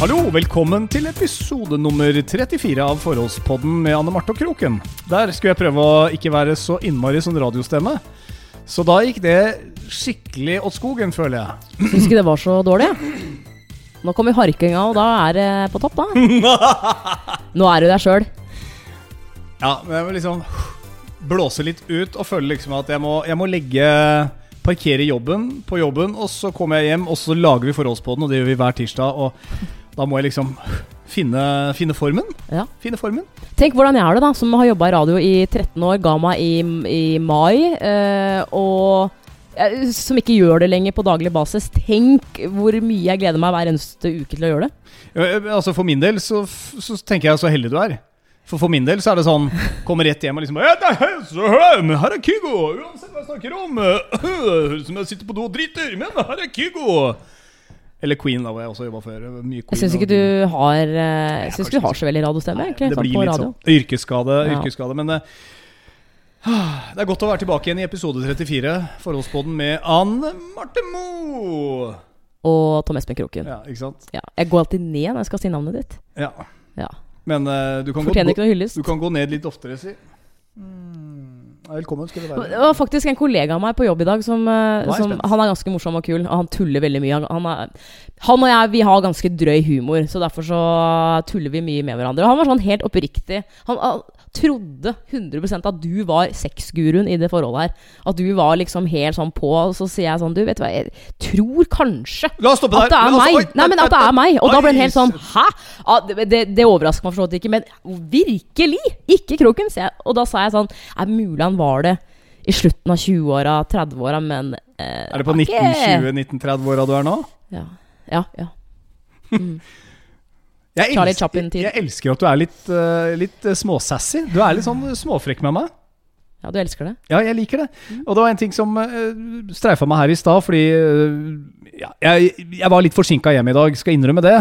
Hallo, velkommen til episode nummer 34 av Forholdspodden med Anne Marte og Kroken. Der skulle jeg prøve å ikke være så innmari som radiostemme. Så da gikk det skikkelig åt skogen, føler jeg. Syns ikke det var så dårlig. Nå kommer harkinga, og da er det på topp, da. Nå er du deg sjøl. Ja, men jeg må liksom blåse litt ut og føle liksom at jeg må, jeg må legge Parkere jobben på jobben, og så kommer jeg hjem, og så lager vi Forholdspodden, og det gjør vi hver tirsdag. Og da må jeg liksom finne, finne formen. Ja. Finne formen. Tenk hvordan jeg er det, da, som har jobba i radio i 13 år, ga meg i, i mai, eh, og som ikke gjør det lenger på daglig basis. Tenk hvor mye jeg gleder meg hver eneste uke til å gjøre det. Ja, eh, Altså For min del så, så tenker jeg så heldig du er. For for min del så er det sånn Kommer rett hjem og liksom er her, er Kygo! Uansett hva jeg snakker om. øh, Høres ut som jeg sitter på do og driter, men her er Kygo! Eller Queen, da, hvor jeg også jobba før. Mye Queen. Jeg syns ikke og- du har uh, syns ikke du har så veldig radiostemme, egentlig. Det sånn blir på litt radio. sånn yrkesskade, Ja. yrkesskade. Men uh, det er godt å være tilbake igjen i episode 34, Forholdsboden med Anne Marte Moe. Og Tom Espen Kroken. Ja. Ja, ikke sant? Jeg går alltid ned når jeg skal si navnet ditt. Ja. Ja. Men uh, du, kan gå, du kan gå ned litt oftere, si. Mm. Velkommen skal du Det var faktisk en kollega av meg på jobb i dag som, eh, er som. Han er ganske morsom og kul, og han tuller veldig mye. Han, er, han og jeg vi har ganske drøy humor, så derfor så tuller vi mye med hverandre. Og han var sånn helt oppriktig. Han trodde 100% at du var sexguruen i det forholdet her. At du var liksom helt sånn på. Og så sier jeg sånn Du, vet du hva, jeg tror kanskje La oss stoppe at det er oss- meg! oi, Nei, men at det er meg! Og da ble han helt sånn Hæ?! Ja, det, det, det overrasker meg for så vidt ikke, men virkelig! Ikke kroken! jeg. Og da sa jeg sånn Er mulig han var det i slutten av 20-åra, 30-åra, men eh, Er det på 1920-1930-åra du er nå? Ja. Ja. ja. Jeg Charlie Chaplin-tid. jeg elsker at du er litt, uh, litt eh, småsassy. Du er litt sånn småfrekk med meg. ja, du elsker det? Ja, jeg liker det. Og det var en ting som uh, streifa meg her i stad, fordi uh, ja, jeg, jeg var litt forsinka hjem i dag, skal innrømme det.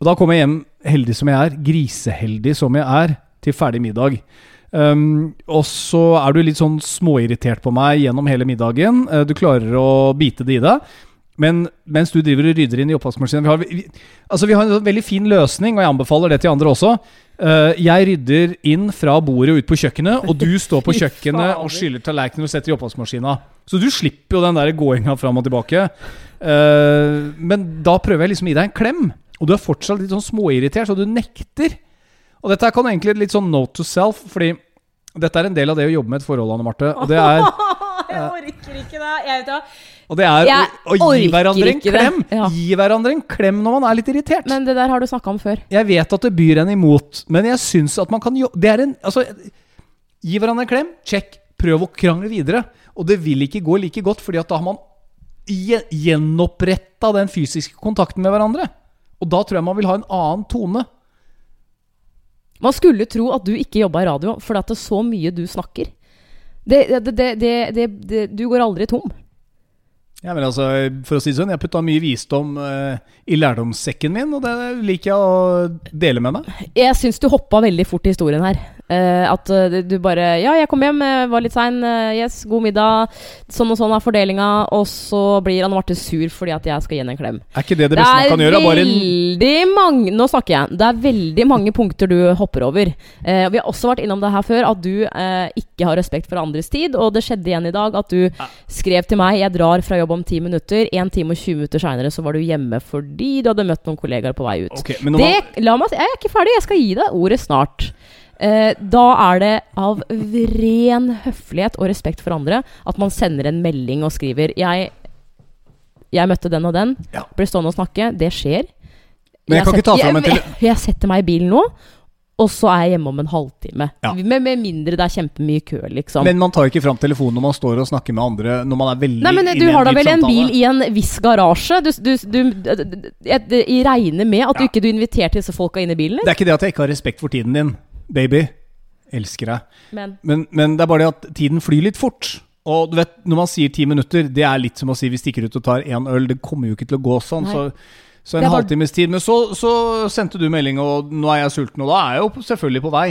Og da kom jeg hjem, heldig som jeg er, griseheldig som jeg er, til ferdig middag. Um, og så er du litt sånn småirritert på meg gjennom hele middagen. Uh, du klarer å bite det i deg. Men mens du driver og rydder inn i oppvaskmaskinen vi har, vi, altså vi har en sånn veldig fin løsning, og jeg anbefaler det til andre også. Uh, jeg rydder inn fra bordet og ut på kjøkkenet, og du står på kjøkkenet og skyller tallerkener og setter i oppvaskmaskina. Så du slipper jo den der gåinga fram og tilbake. Uh, men da prøver jeg liksom å gi deg en klem, og du er fortsatt litt sånn småirritert, så du nekter. Og dette kan egentlig litt sånn note to self, fordi dette er en del av det å jobbe med et forhold, Anne Marte. Og det er, jeg orker ikke det. Jeg vet hva. og det er Jeg å, å gi orker hverandre en ikke det. klem. Ja. Gi hverandre en klem når man er litt irritert. Men det der har du snakka om før. Jeg vet at det byr en imot, men jeg syns at man kan jo Det er en Altså, gi hverandre en klem. Check. Prøv å krangle videre. Og det vil ikke gå like godt, fordi at da har man gje- gjenoppretta den fysiske kontakten med hverandre. Og da tror jeg man vil ha en annen tone. Man skulle tro at du ikke jobba i radio, for at det er så mye du snakker. Det, det, det, du går aldri tom. Ja, men altså, for å si det sånn, jeg putta mye visdom uh, i lærdomssekken min, og det liker jeg å dele med meg. Jeg syns du hoppa veldig fort i historien her. Eh, at uh, du bare Ja, jeg kom hjem, eh, var litt sein. Uh, yes, god middag. Sånn og sånn er fordelinga. Og så blir Anne Marte sur fordi at jeg skal gi henne en klem. Er ikke det det beste man kan gjøre? Bare veldig mange Nå snakker jeg. Det er veldig mange punkter du hopper over. Vi har også vært innom det her før, at du ikke har respekt for andres tid. Og det skjedde igjen i dag at du skrev til meg 'Jeg drar fra jobb om ti minutter'. 1 time og 20 minutter seinere så var du hjemme fordi du hadde møtt noen kollegaer på vei ut. Okay, men når man, Det, la meg, jeg er ikke ferdig, jeg skal gi deg ordet snart. Eh, da er det av ren høflighet og respekt for andre at man sender en melding og skriver 'Jeg, jeg møtte den og den', Ja. blir stående og snakke. Det skjer. Men jeg kan ikke ta setter- fram en jeg, jeg setter meg i bilen nå, og så er jeg hjemme om en halvtime. Ja. Med, med mindre det er kjempemye kø, liksom. men man tar ikke fram telefonen når man står og snakker med andre når man er veldig Nei, men Du har da vel en samtale. bil i en viss garasje? Du, du, du, jeg, jeg regner med at du Ja. ikke du inviterte disse folka inn i bilen? Det er ikke det at jeg ikke har respekt for tiden din, baby. Elsker deg. Men Men, men det er bare det at tiden flyr litt fort. Og du vet, når man sier ti minutter, det er litt som å si vi stikker ut og tar én øl. Det kommer jo ikke til å gå sånn. Nei. Så, så en halvtimes tid. Men så, så sendte du melding, og nå er jeg sulten, og da er jeg jo selvfølgelig på vei.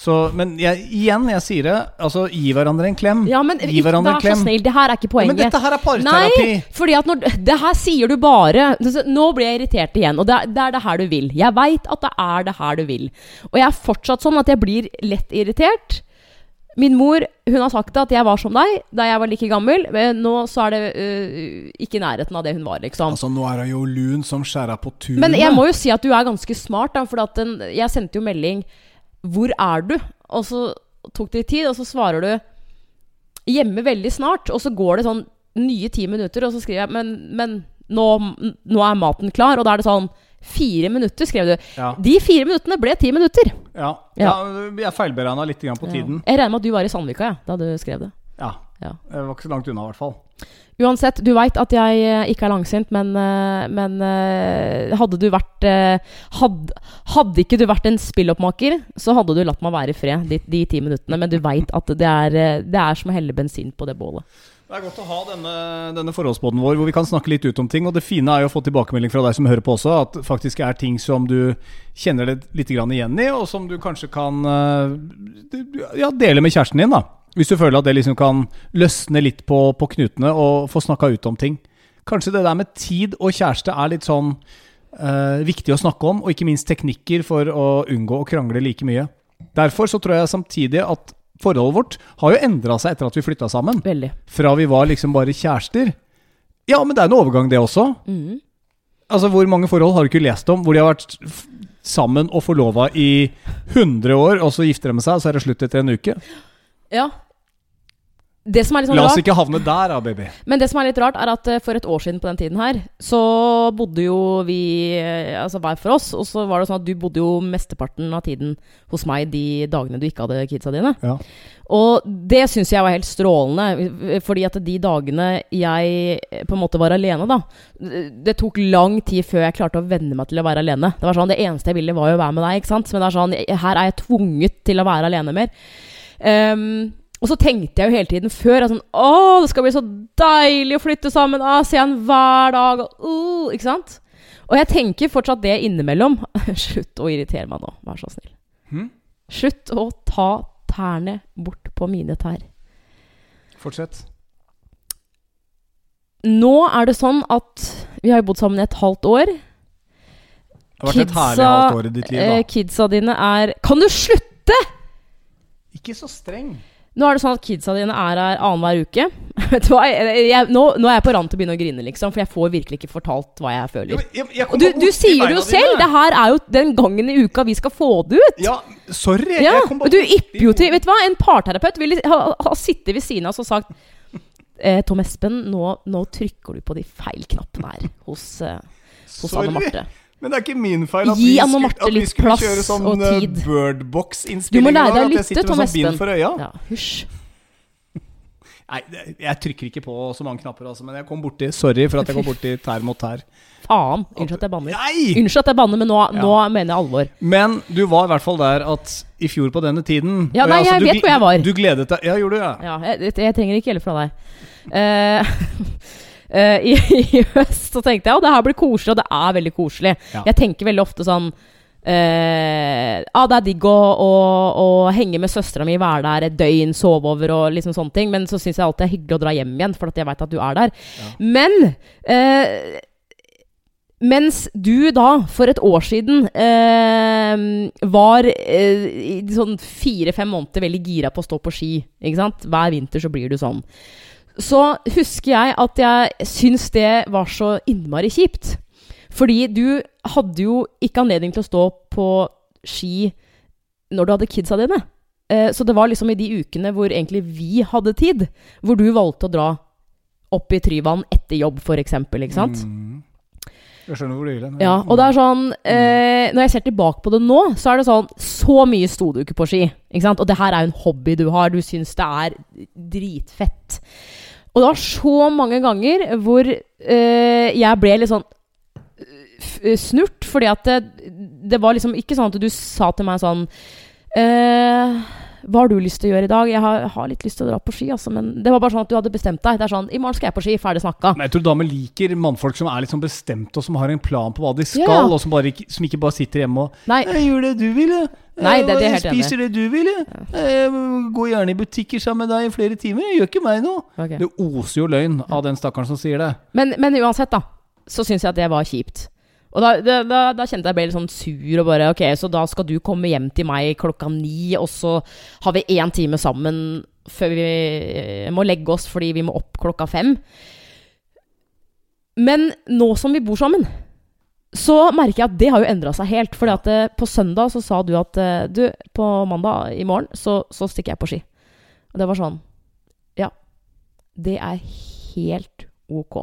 Så, men jeg, igjen, jeg sier det. Altså, gi hverandre en klem. Ja, men gi ikke, hverandre vær en så klem. snill. Det her er ikke Ja, poenget. men dette her er parterapi. Nei, fordi at når Det her sier du bare Nå blir jeg irritert igjen, og det det er det her du vil. Jeg veit at det er det her du vil. Og jeg er fortsatt sånn at jeg blir lett irritert. Min mor hun har sagt at jeg var som deg da jeg var like gammel. Men nå så er det uh, ikke i nærheten av det hun var, liksom. Altså, nå er hun jo lun som skjæra på tunet. Men jeg må jo si at du er ganske smart, da. For at den, jeg sendte jo melding 'Hvor er du?' Og så tok det litt tid, og så svarer du 'Hjemme veldig snart'. Og så går det sånn nye ti minutter, og så skriver jeg 'Men, men nå, nå er maten klar'. Og da er det sånn Fire minutter, skrev du. Ja. De fire minuttene ble ti minutter. Ja, Ja. ja. jeg feilberegna litt på tiden. Jeg regner med at du var i Sandvika ja, da du skrev det. Ja. Ja. Jeg var ikke så langt unna, i hvert fall. Uansett, du veit at jeg eh, ikke er langsint, men, eh, men eh, hadde du vært eh, hadde, ikke du vært en spilloppmaker, så hadde du latt meg være i fred de, de ti minuttene. Men du veit at det er, eh, det er som å helle bensin på det bålet. Det er godt å ha denne, denne forholdsbåten vår hvor vi kan snakke litt ut om ting. Og det fine er jo å få tilbakemelding fra deg som hører på også, at faktisk er ting som du kjenner deg litt igjen i, og som du kanskje kan eh, ja, dele med kjæresten din. da Hvis du føler at det liksom kan løsne litt på, på knutene og få snakka ut om ting. Kanskje det der med tid og kjæreste er litt sånn eh, viktig å snakke om, og ikke minst teknikker for å unngå å krangle like mye. Derfor så tror jeg samtidig at forholdet vårt har jo endra seg etter at vi flytta sammen. Veldig. Fra vi var liksom bare kjærester. Ja, men det er en overgang, det også. Mm. Altså, Hvor mange forhold har du ikke lest om hvor de har vært sammen og forlova i 100 år, og så gifter de seg, og så er det slutt etter en uke? Ja. Det som er litt sånn La oss rart ikke havne der, da, baby. Men det som er litt rart, er at eh, for et år siden på den tiden her, så bodde jo vi eh, altså hver for oss. Og så var det sånn at du bodde jo mesteparten av tiden hos meg de dagene du ikke hadde kidsa dine. Ja. Og det syns jeg var helt strålende, fordi at de dagene jeg eh, på en måte var alene, da Det tok lang tid før jeg klarte å venne meg til å være alene. Det var sånn, det eneste jeg ville, var jo å være med deg, ikke sant? Men det er sånn, her er jeg tvunget til å være alene mer. Ehm, og så tenkte jeg jo hele tiden før at sånn, Å, det skal bli så deilig å flytte sammen! Å, se han hver dag! Uh, ikke sant? Og jeg tenker fortsatt det innimellom. Slutt å irritere meg nå, vær så snill. Hmm? Slutt å ta tærne bort på mine tær. Fortsett. Nå er det sånn at vi har jo bodd sammen i et halvt år. Det har vært et herlig halvt år i ditt liv, Eh, da. kidsa dine er Kan du slutte?! Ikke så streng. Nå er det sånn at kidsa dine er her annenhver uke. Vet du hva? Jeg, jeg, nå, nå er jeg på rand til å begynne å grine, liksom, for jeg får virkelig ikke fortalt hva jeg føler. Og du, du sier det jo selv! Det her er jo den gangen i uka vi skal få det ut! Ja, sorry. Ja, jeg kom bare du ypper jo til Vet du hva, en parterapeut ville ha, ha sittet ved siden av oss og sagt eh, Tom Espen, nå, nå trykker du på de feil knappene her hos, eh, hos Anne Marte. Men det er ikke min feil at Gi vi skulle, at vi skulle kjøre sånn og eh. Birdbox-innspilling Du må lære deg å lytte, Tom sånn Espen. øya. Ja, hysj. Nei, jeg trykker ikke på så mange knapper, altså, men jeg kom borti Sorry for at jeg kom borti tær mot tær. Faen. Unnskyld at jeg banner. Nei! Unnskyld at jeg banner, men nå, nå mener jeg alvor. Men du var i hvert fall der at i fjor på denne tiden Ja, nei, jeg du vet hvor jeg var. Du gledet deg Ja, gjorde du ja? Ja, jeg, jeg trenger ikke hjelp fra deg. Eh, eh, i, I høst så tenkte jeg at det her blir koselig, og det er veldig koselig. Ja. Jeg tenker veldig ofte sånn Uh, ah, Det er digg å, å, å henge med søstera mi, være der et døgn, sove over og liksom sånne ting. Men så syns jeg alltid det er hyggelig å dra hjem igjen, for at jeg veit at du er der. Men uh, mens du da, for et år siden, eh, var eh, i sånn fire-fem måneder veldig gira på å stå på ski. Ikke sant? Hver vinter så blir du sånn. Så husker jeg at jeg syns det var så innmari kjipt. Fordi du hadde jo ikke anledning til å stå på ski når du hadde kidsa dine. Eh, så det var liksom i de ukene hvor egentlig vi hadde tid, hvor du valgte å dra opp i Tryvann etter jobb, eksempel, ikke sant? Mm. Jeg skjønner hvor du vil hen. Ja, og det er sånn eh, Når jeg ser tilbake på det nå, så er det sånn Så mye sto du ikke på ski. Ikke sant? Og det her er jo en hobby du har. Du syns det er dritfett. Og det var så mange ganger hvor eh, jeg ble litt sånn f- snurt, fordi at det, det var liksom ikke sånn at du sa til meg sånn eh, Hva har du lyst til å gjøre i dag? Jeg har, har litt lyst til å dra på ski, altså, men det var bare sånn at du hadde bestemt deg. Det er sånn I morgen skal jeg på ski. Ferdig snakka. Men jeg tror damer liker mannfolk som er litt sånn bestemte, og som har en plan på hva de skal, Ja. og som, bare, som ikke bare sitter hjemme og Nei. Jeg gjør det du vil, jeg. Nei, det- det Jeg spiser det du vil, jeg. Jeg går gjerne i butikker sammen med deg i flere timer. Jeg gjør ikke meg noe. Okay. Det oser jo løgn av den stakkaren som sier det. Men, men uansett, da, så syns jeg at det var kjipt. Og da, da, da, da kjente jeg ble litt sånn sur og bare Ok, så da skal du komme hjem til meg klokka ni, og så har vi én time sammen før vi eh, må legge oss fordi vi må opp klokka fem. Men nå som vi bor sammen, så merker jeg at det har jo endra seg helt. Fordi at eh, på søndag så sa du at eh, Du, på mandag i morgen så, så stikker jeg på ski. Og det var sånn Ja. Det er helt ok.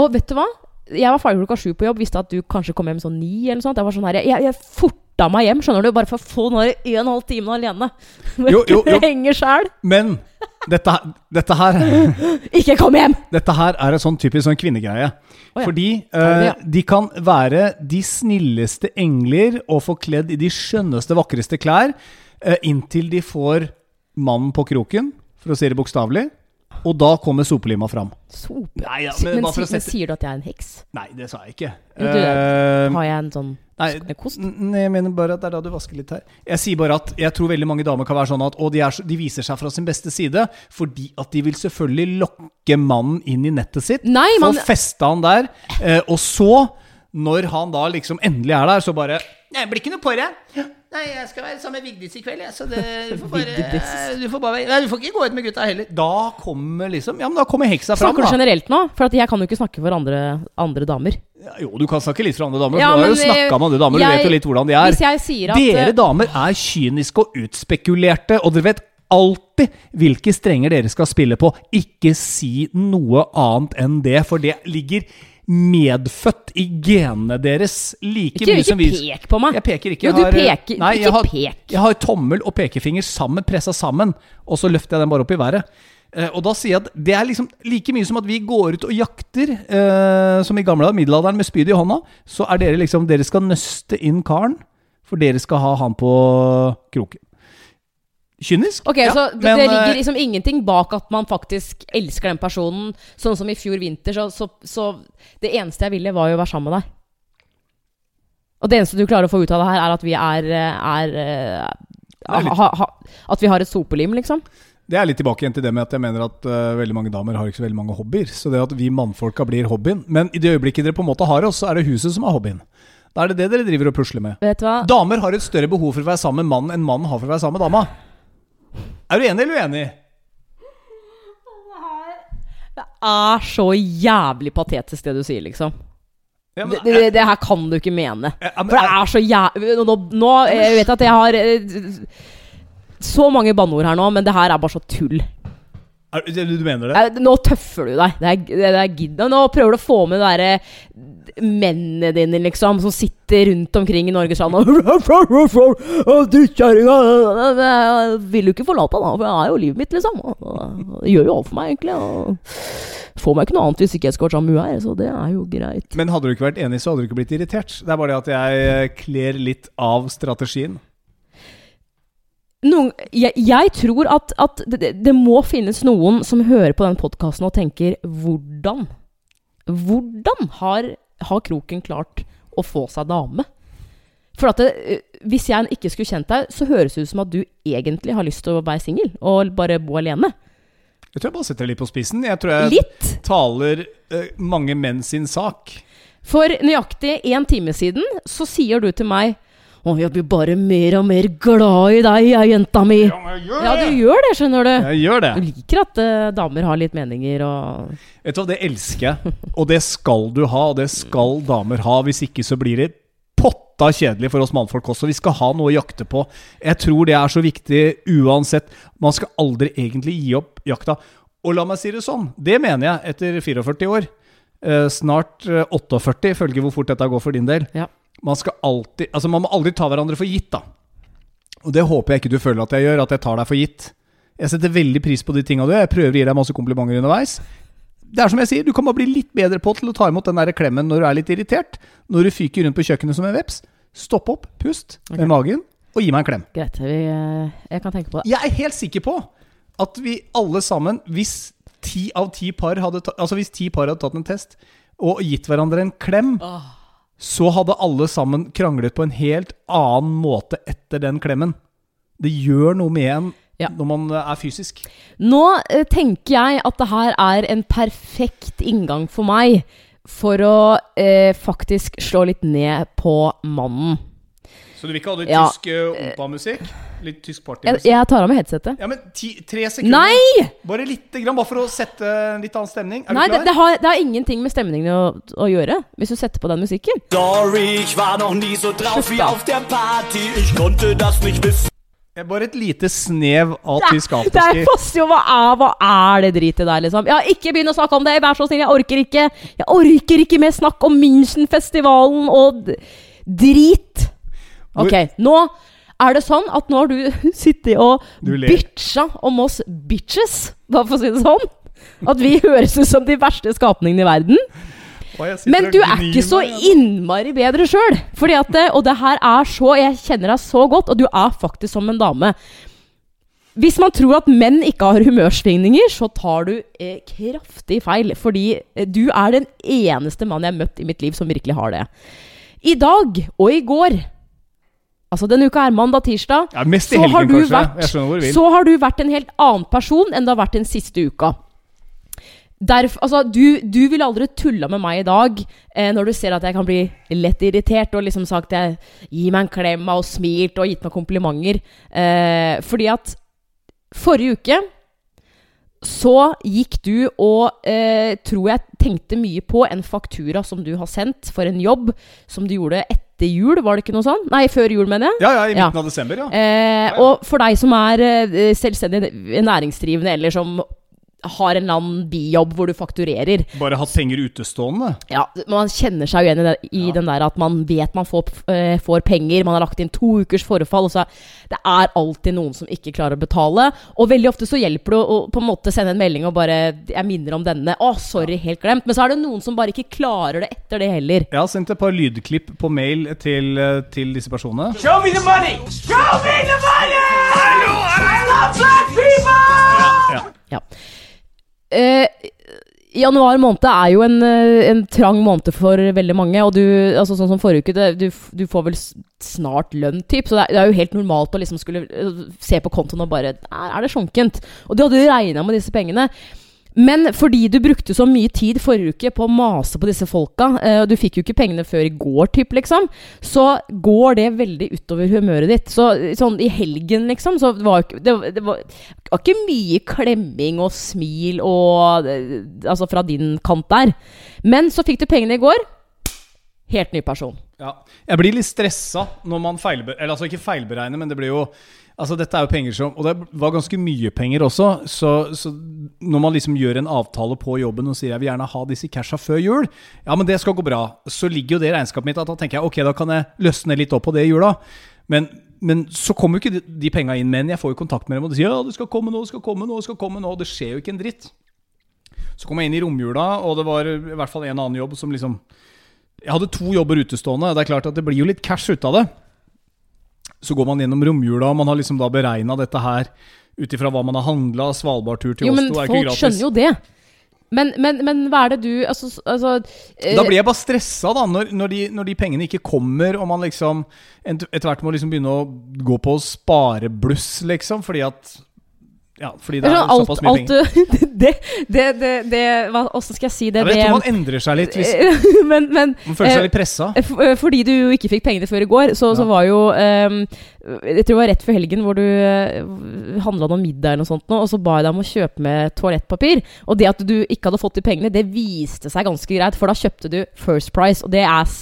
Og vet du hva? Jeg var ferdig klokka sju på jobb, visste at du kanskje kom hjem sånn ni. eller sånt. Jeg var sånn her, jeg, jeg forta meg hjem, skjønner du, bare for å få den der en og en halv time alene. Jo, jo, jo. Henger sjæl. Men dette, dette, her, Ikke kom hjem! dette her er en sånn typisk sånn kvinnegreie. Oh, ja. Fordi uh, det eh, ja? de kan være de snilleste engler og få kledd i de skjønneste, vakreste klær uh, inntil de får mannen på kroken, for å si det bokstavelig. Og da kommer sopelima fram. Sope. Nei, ja, men men, sette- sier du at jeg er en heks? Nei, det sa jeg ikke. Du- Eh, Har jeg en sånn Nei, kost? Jeg mener bare at det er da du vasker litt her. Jeg sier bare at jeg tror veldig mange damer kan være sånn at Og de, er, de viser seg fra sin beste side fordi at de vil selvfølgelig lokke mannen inn i nettet sitt. Nei, man... Få festa han der. Eh, og så, når han da liksom endelig er der, så bare Nei, blir ikke noe på det. Nei, jeg skal være sammen med Vigdis i kveld, jeg, så det Du får bare Du får, bare, nei, du får ikke gå ut med gutta heller. Da kommer liksom Ja, men da kommer heksa fram, Snakker du generelt nå? For at jeg kan jo ikke snakke for andre, andre damer. Ja, jo, du kan snakke litt for andre damer. Ja, for du har jo men, snakka med andre damer, du vet jo litt hvordan de er. Hvis jeg sier at Dere eh, damer er kyniske og utspekulerte, og dere vet alltid hvilke strenger dere skal spille på. Ikke si noe annet enn det, for det ligger medfødt i genene deres like Ikke, mye som vi ikke pek på meg! Jeg peker ikke. Jeg har, peker. Nei, ikke jeg har, pek. jeg har tommel og pekefinger sammen, pressa sammen, og så løfter jeg den bare opp i været. Eh, og da sier jeg at det er liksom like mye som at vi går ut og jakter, eh, som i gamle middelalderen, med spyd i hånda. Så er dere liksom Dere skal nøste inn karen, for dere skal ha han på kroken. Kynisk? Ok, Ja, Så det, men, det eh, ligger liksom ingenting bak at man faktisk elsker den personen. Sånn som i fjor vinter, så, så, så Det eneste jeg ville, var jo å være sammen med deg. Og det eneste du klarer å få ut av det her, er at vi er, er, eh, er ha, ha, At vi har et sopelim, liksom. Det er litt tilbake igjen til det med at jeg mener at uh, veldig mange damer har ikke så veldig mange hobbyer. Så det at vi mannfolka blir hobbyen Men i det øyeblikket dere på en måte har oss, så er det huset som er hobbyen. Da er det det dere driver og pusler med. Vet du hva? Damer har et større behov for å være sammen med mannen enn mannen har for å være sammen med dama. Er du enig eller uenig? Det er så jævlig patetisk, det du sier, liksom. Ja, Det, det, det her kan du ikke mene. Ja, men- For det er så jævlig Nå, nå Jeg vet at jeg har eh, så mange banneord her nå, men det her er bare så tull. Er, du, du mener det? Eh, Nå tøffer du deg. Det er, det er gidda. Nå prøver du å få med de derre mennene dine, liksom, som sitter rundt omkring i Norges land og Drittkjerringa Vil jo ikke forlate han, for det er jo livet mitt, liksom. Det gjør jo alt for meg, egentlig. Og får meg ikke noe annet hvis ikke jeg skal være sammen med henne, så det er jo greit. Men hadde du ikke vært enig, så hadde du ikke blitt irritert. Det er bare det at jeg eh, kler litt av strategien. Noen, jeg, jeg tror at, at det, det må finnes noen som hører på den podkasten og tenker Hvordan? Hvordan har, har Kroken klart å få seg dame? For at det, eh, Hvis jeg ikke skulle kjent deg, så høres det ut som at du egentlig har lyst til å være singel og bare bo alene. Jeg tror jeg bare setter det litt på spissen. Jeg tror jeg Litt! taler uh, mange menn sin sak. For nøyaktig en time siden så sier du til meg Å, jeg blir bare mer og mer glad i deg, jeg, jenta mi. Ja, jeg gjør det. ja, du gjør det, skjønner du. Jeg gjør det. Du liker at uh, damer har litt meninger og Vet du hva, Det elsker jeg, og det skal du ha, og det skal damer ha. Hvis ikke så blir det potta kjedelig for oss mannfolk også. Vi skal ha noe å jakte på. Jeg tror det er så viktig uansett. Man skal aldri egentlig gi opp jakta. Og la meg si det sånn, det mener jeg etter 44 år. Uh, snart eh, 48, ifølge hvor fort dette går for din del. Ja. Man skal alltid Altså, man må aldri ta hverandre for gitt, da. Og det håper jeg ikke du føler at jeg gjør, at jeg tar deg for gitt. Jeg setter veldig pris på de tinga du gjør. Jeg prøver å gi deg masse komplimenter underveis. Det er som jeg sier, Du kan bare bli litt bedre på til å ta imot den der klemmen når du er litt irritert. Når du fyker rundt på kjøkkenet som en veps. Stopp opp, pust med magen. og gi meg en klem. Greit. Vi, eh, jeg kan tenke på det. Jeg er helt sikker på at vi alle sammen, hvis ti av ti par hadde, ta, altså hvis ti par hadde tatt en test og gitt hverandre en klem, så hadde alle sammen kranglet på en helt annen måte etter den klemmen. Det gjør noe med en Ja. når man eh, er fysisk. Nå eh, tenker jeg at det her er en perfekt inngang for meg for å eh, faktisk slå litt ned på mannen. Så du vil ikke ha litt Ja. tysk uh, opa-musikk? Litt tysk Jeg, partymusikk? jeg tar av meg headsetet. Ja, men ti, tre sekunder. Nei! Bare lite grann, bare for å sette en litt annen stemning. Er Nei, du det, klar? det, har, det har ingenting med stemningen å, å gjøre, hvis du setter på den musikken. Sorry, ich war noch nie so drauf wie auf der Party. Ich konnte das nicht wissen. Bare et lite snev av tysk Det er afterski. jo, hva er, hva er det dritet der, liksom? Ja, ikke begynn å snakke om det, vær så snill, jeg orker ikke. Jeg orker ikke mer snakk om Münchenfestivalen og drit. Ok, nå er det sånn at nå har du sittet og bitcha om oss bitches, bare for å si det sånn. At vi høres ut som de verste skapningene i verden. Men du er ikke så innmari bedre sjøl. At Og det her er så Jeg kjenner deg så godt, og du er faktisk som en dame. Hvis man tror at menn ikke har humørsvingninger, så tar du eh, kraftig feil. Fordi eh, du er den eneste mannen jeg har møtt i mitt liv som virkelig har det. I dag og i går Altså denne uka er mandag, tirsdag. Ja, mest i så har helgen, du kanskje. vært-. Så har du vært en helt annen person enn du har vært den siste uka. Derf, altså, du, du ville aldri tulla med meg i dag eh, når du ser at jeg kan bli lett irritert og liksom sagt jeg, Gi meg en klem og smilt og gitt meg komplimenter. Eh, fordi at forrige uke så gikk du og eh, tror jeg tenkte mye på en faktura som du har sendt for en jobb som du gjorde etter jul, var det ikke noe sånn? Nei, før jul, mener jeg. Ja, ja, i Ja. midten av desember, ja. Eh, og for deg som er eh, selvstendig næringsdrivende, eller som har en eller annen bijobb hvor du fakturerer Bare hatt penger utestående. ja, Man kjenner seg jo igjen i, det, i den der at man vet man får, uh, får penger, man har lagt inn to ukers forfall, og så Det er alltid noen som ikke klarer å betale. Og veldig ofte så hjelper det å, å på en måte sende en melding og bare 'Jeg minner om denne.' 'Å, sorry, helt glemt.' Men så er det noen som bare ikke klarer det etter det heller. Jeg har sendt et par lydklipp på mail til, eh, til disse personene. Show me the money! Show me the money! I love black people! Ja. Ja. Eh, januar måned er jo en, eh, en trang måned for veldig mange. Og du, altså sånn som forrige uke, det, du, du får vel snart lønn, typ. Så det er, det er jo helt normalt å liksom skulle eh, se på kontoen og bare Er, det sjunkent? Og du hadde regna med disse pengene. Men fordi du brukte så mye tid forrige uke på å mase på disse folka, eh, og du fikk jo ikke pengene før i går, typ, liksom, så går det veldig utover humøret ditt. Så sånn i helgen, liksom, så var det, det var, var ikke mye klemming og smil og eh, Altså fra din kant der. Men så fikk du pengene i går. Helt ny person. Ja. Jeg blir litt stressa når man feilberegner Eller altså ikke feilberegner, men det blir jo Altså Dette er jo penger som Og det var ganske mye penger også. Så, så når man liksom gjør en avtale på jobben og sier jeg vil gjerne ha disse casha før jul, ja, men det skal gå bra, så ligger jo det i regnskapet mitt at da tenker jeg ok, da kan jeg løsne litt opp på det i jula. Men, men så kommer jo ikke de, de penga inn. Men jeg får jo kontakt med dem, og de sier ja, det skal komme nå, det skal komme nå, det skal komme nå. Det skjer jo ikke en dritt. Så kom jeg inn i romjula, og det var i hvert fall en annen jobb som liksom Jeg hadde to jobber utestående. Det er klart at det blir jo litt cash ut av det. Så går man gjennom romjula, og man har liksom da beregna dette her ut ifra hva man har handla. Svalbardtur til Jo, men Oslo er ikke gratis. folk skjønner jo det. Men, men, men hva er det du Altså, altså eh, Da blir jeg bare stressa, da, når, når, de, når de pengene ikke kommer, og man liksom etter hvert må liksom begynne å gå på sparebluss, liksom, fordi at Ja, fordi det er sånn, såpass mye penger. det, det, det, det hva, Hvordan skal jeg si det? Ja, jeg tror man endrer seg litt hvis men, men man føler eh, seg litt pressa. eh, fordi du jo ikke fikk pengene før i går, så, så var jo um, Jeg tror det var rett før helgen hvor du uh, handla noe middag eller noe sånt, nå, og så ba jeg deg om å kjøpe med toalettpapir. Og det at du ikke hadde fått de pengene, det viste seg ganske greit, for da kjøpte du First Price, og det er,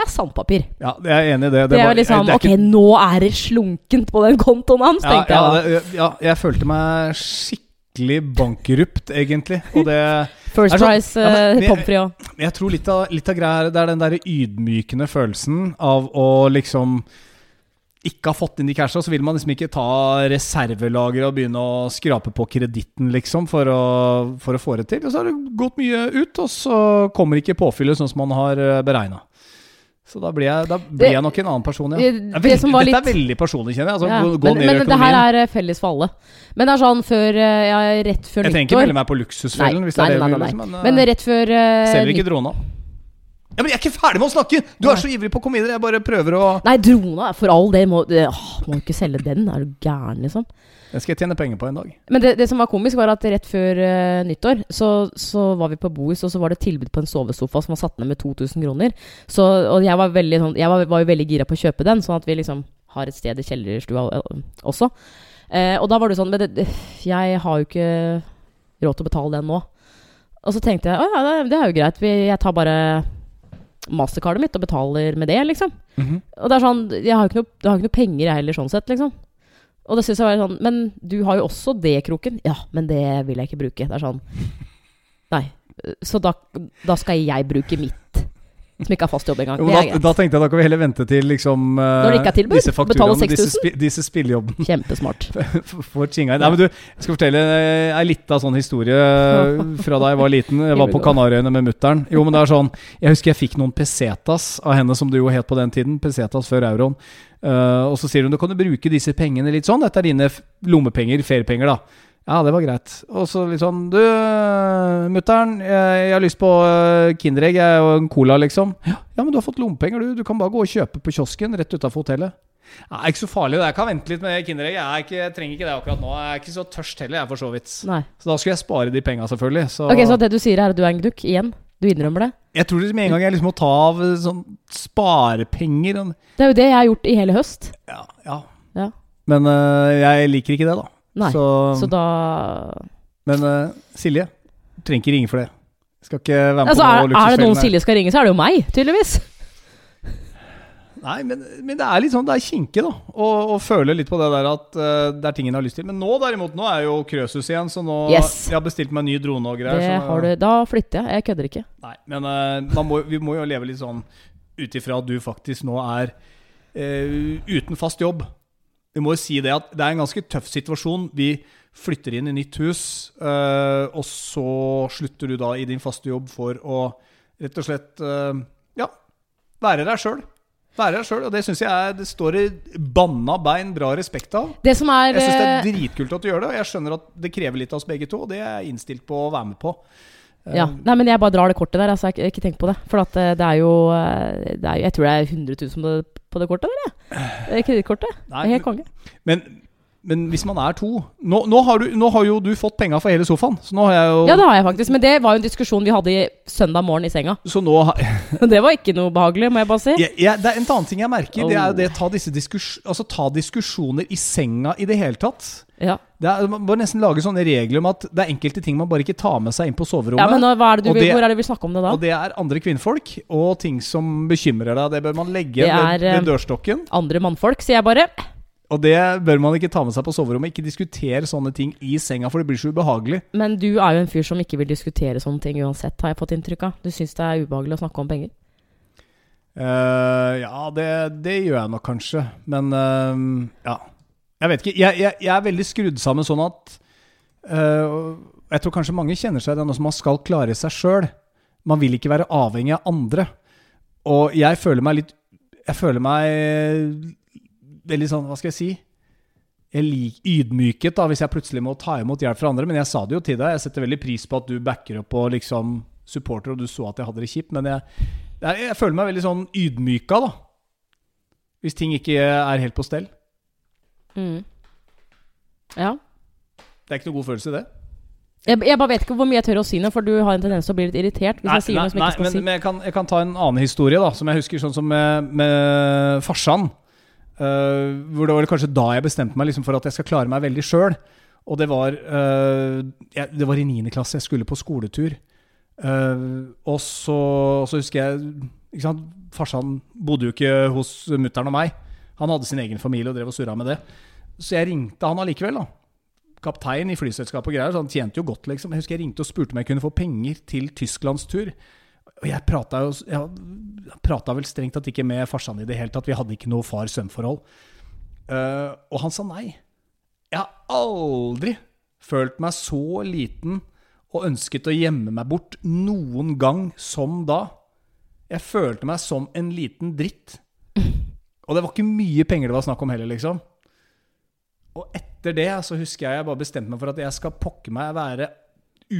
det er sandpapir. Ja, jeg er enig i det. Det, er jo liksom det er Ok, nå er det slunkent på den kontoen hans, ja, tenkte ja, jeg da. det, ja, jeg følte meg skikkelig bankrupt, egentlig. Og det First det er sånn- Price, uh, jeg- pommes frites og Jeg tror litt av, litt av greia her, det er den der ydmykende følelsen av å liksom ikke ha fått inn de casha, så vil man liksom ikke ta reservelager og begynne å skrape på kreditten, liksom, for å, for å få det til. Og så har det gått mye ut, og så kommer ikke påfyllet sånn som man har beregna. Så da blir jeg, da blir jeg nok en annen person, ja. Det- Det veldig, var dette er veldig personlig, kjenner jeg. Altså, Ja, gå, gå men men det her er eh, felles for alle. Men det er sånn før eh, ja, rett før jeg trenger ikke melde meg på luksusfellen, nei, nei, nei, nei. liksom, Men eh, rett før eh, Selger ikke drona. Ja, men jeg er ikke ferdig med å snakke! Du er så ivrig på å komme videre. Jeg bare prøver å Nei, drona, for all del. Må, må du ikke selge den? Er du gæren, liksom? Den skal jeg tjene penger på en dag. Men det, det som var komisk, var at rett før uh, nyttår så, så var vi på Bois, og så var det tilbud på en sovesofa som var satt ned med 2000 kroner. Så, og jeg var, veldig, sånn, jeg var, var jo veldig gira på å kjøpe den, sånn at vi liksom har et sted i kjellerstua eh, også. Uh, og da var det sånn Men det, jeg har jo ikke råd til å betale den nå. Og så tenkte jeg å ja, det, det er jo greit, vi, jeg tar bare mastercardet mitt og betaler med det, liksom. Og det er sånn, jeg har jo ikke noe, har ikke noe penger jeg heller, sånn sett, liksom. Og det synes jeg var sånn Men du har jo også det, Kroken. Ja, men det vil jeg ikke bruke. Det er sånn Nei. Så da, da skal jeg bruke mitt, som ikke har fast jobb engang. Jo, da, da tenkte jeg da kan vi heller vente til liksom eh, Når det ikke er tilbud, Disse betale fakturaene, disse, 6000. spi, disse spillejobbene Kjempesmart. For chinga. Nei, men du, jeg skal fortelle eh, ei lita sånn historie eh, fra da jeg var liten. Jeg var på Kanariøyene med mutter'n. Jo, men det er sånn Jeg husker jeg fikk noen pesetas av henne, som det jo het på den tiden. Pesetas før euroen. Eh, og så sier hun du kan du bruke disse pengene litt sånn. Dette er dine lommepenger, feriepenger, da. Ja, det var greit. Og så litt sånn Du, mutter'n, jeg, har lyst på uh, Kinderegg og en cola, liksom. Ja, men du har fått lommepenger, du. Du kan bare gå og kjøpe på kiosken rett utafor hotellet. Ja, ikke så farlig. Jeg kan vente litt med Kinderegg. Jeg, er ikke, jeg trenger ikke det akkurat nå. Jeg er ikke så tørst heller, jeg, for så vidt. Nei. Så da skulle jeg spare de penga, selvfølgelig. Så Ok, Så det du sier, er at du er en gnukk? Igjen? Du innrømmer det? jeg tror det med en gang jeg liksom må ta av eh, sånn sparepenger Det er jo det jeg har gjort i hele høst. Ja. ja. Ja. Men uh, jeg liker ikke det, da. Nei. Så, Så da Men uh, Silje, du trenger ikke ringe for det. Jeg skal ikke være med Altså, på er, luksusfelle. er det noen. Silje skal ringe, så er det jo meg, tydeligvis. Nei, men, men det er litt sånn, det er kinkig, da. Å føle litt på det der at uh, det er ting en har lyst til. Men nå derimot, nå er jo Krøsus igjen, så nå Yes. Jeg har bestilt meg ny drone og greier. Det så, har du. Da flytter jeg. Jeg kødder ikke. Nei, men uh, man må, vi må jo leve litt sånn ut ifra at du faktisk nå er uh, uten fast jobb. Vi må jo si det at det er en ganske tøff situasjon. Vi flytter inn i nytt hus, og så slutter du da i din faste jobb for å rett og slett ja, være deg sjøl. Være deg sjøl, og det syns jeg er, det står i banna bein bra respekt av. Det som er, Jeg syns det er eh, dritkult at du gjør det, og jeg skjønner at det krever litt av oss begge to, og det er jeg innstilt på å være med på. Eh, Ja, nei, men jeg bare drar det kortet der. Altså, jeg har ikke- tenkt på det. For at eh, det er jo, det er, jo- Jeg tror det er 100 000 på det, på det kortet, eller? jeg. Kredittkortet. Helt konge. Men, men hvis man er to Nå, nå, har, du, nå har jo du fått penga for hele sofaen. Så nå har jeg jo Ja, det har jeg faktisk. Men det var jo en diskusjon vi hadde i søndag morgen i senga. Så nå har, Det var ikke noe behagelig, må jeg bare si. Ja, ja, Det er en annen ting jeg merker. Det er jo Oh. det å ta, diskus, altså, ta diskusjoner i senga i det hele tatt. Ja, Det er, man bør nesten lage sånne regler om at det er enkelte ting man bare ikke tar med seg inn på soverommet. ja men nå, er det du vil, det- hvor er det vi snakker om det da? Og det er andre kvinnfolk og ting som bekymrer deg. Det bør man legge Det er, ved, ved dørstokken. Andre mannfolk, sier jeg bare. Og det bør man ikke ta med seg på soverommet. Ikke diskutere sånne ting i senga, for det blir så ubehagelig. Men du er jo en fyr som ikke vil diskutere sånne ting uansett, har jeg fått inntrykk av. Du syns det er ubehagelig å snakke om penger. Uh, ja, det, det gjør jeg nok kanskje. Men uh, ja. Jeg vet ikke. Jeg, jeg, jeg er veldig skrudd sammen sånn at uh, Jeg tror kanskje mange kjenner seg igjen, som man skal klare seg sjøl. Man vil ikke være avhengig av andre. Og jeg føler meg litt Jeg føler meg veldig sånn Hva skal jeg si? Jeg lik, ydmyket da hvis jeg plutselig må ta imot hjelp fra andre. Men jeg sa det jo til deg. Jeg setter veldig pris på at du backer opp og liksom supporter, og du så at jeg hadde det kjipt. Men jeg, jeg, jeg føler meg veldig sånn ydmyka, da. Hvis ting ikke er helt på stell. Mm. Ja. Det er ikke noe god følelse, det. Jeg, jeg bare vet ikke hvor mye jeg tør å si nå, for du har en tendens til å bli litt irritert hvis jeg sier noe som jeg ikke skal men, si. men jeg, kan, jeg kan ta en annen historie, da, som jeg husker sånn som med, med farsan. Eh, hvor det var kanskje da jeg bestemte meg liksom for at jeg skal klare meg veldig sjøl. Og det var, uh, jeg, det var i 9. klasse, jeg skulle på skoletur. Uh, og så, så husker jeg ikke sant? Farsan bodde jo ikke hos mutter'n og meg. Han hadde sin egen familie og drev og surra med det. Så jeg ringte han allikevel, da. Kaptein i flyselskapet og greier, så han tjente jo godt, liksom. Jeg husker jeg ringte og spurte om jeg kunne få penger til Tysklandstur. Og jeg prata jo Jeg prata vel strengt tatt ikke med farsan i det hele tatt. Vi hadde ikke noe far-sønn-forhold. Uh, og han sa nei. Jeg har aldri følt meg så liten og ønsket å gjemme meg bort noen gang som da. Jeg følte meg som en liten dritt. Og det var ikke mye penger det var snakk om heller, liksom. Og etter det så husker jeg jeg bare bestemte meg for at jeg skal pokke meg være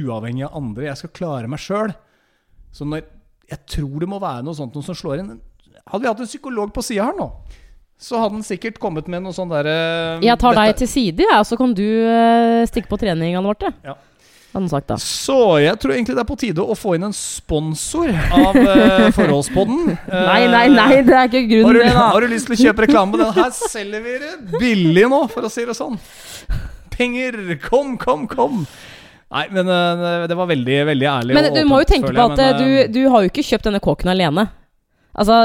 uavhengig av andre. Jeg skal klare meg sjøl. Så når Jeg tror det må være noe sånt noe som slår inn. Hadde vi hatt en psykolog på sida her nå, så hadde han sikkert kommet med noe sånn derre Jeg tar deg til side, jeg, så kan du eh, stikke på treningene våre. Ja. Sagt da. Så jeg tror egentlig det er på tide å få inn en sponsor av uh, Forholdspodden. Nei, nei, nei, det er ikke Har grunnen, du, det, da. har du lyst til å kjøpe reklame den? Her selger vi det billig nå, for å si det sånn. Penger! Kom, kom, kom! Nei, men eh, det var veldig veldig ærlig. Men du må jo tenke på at jeg, eh, eh, du, du har jo ikke kjøpt denne kåken alene. Altså,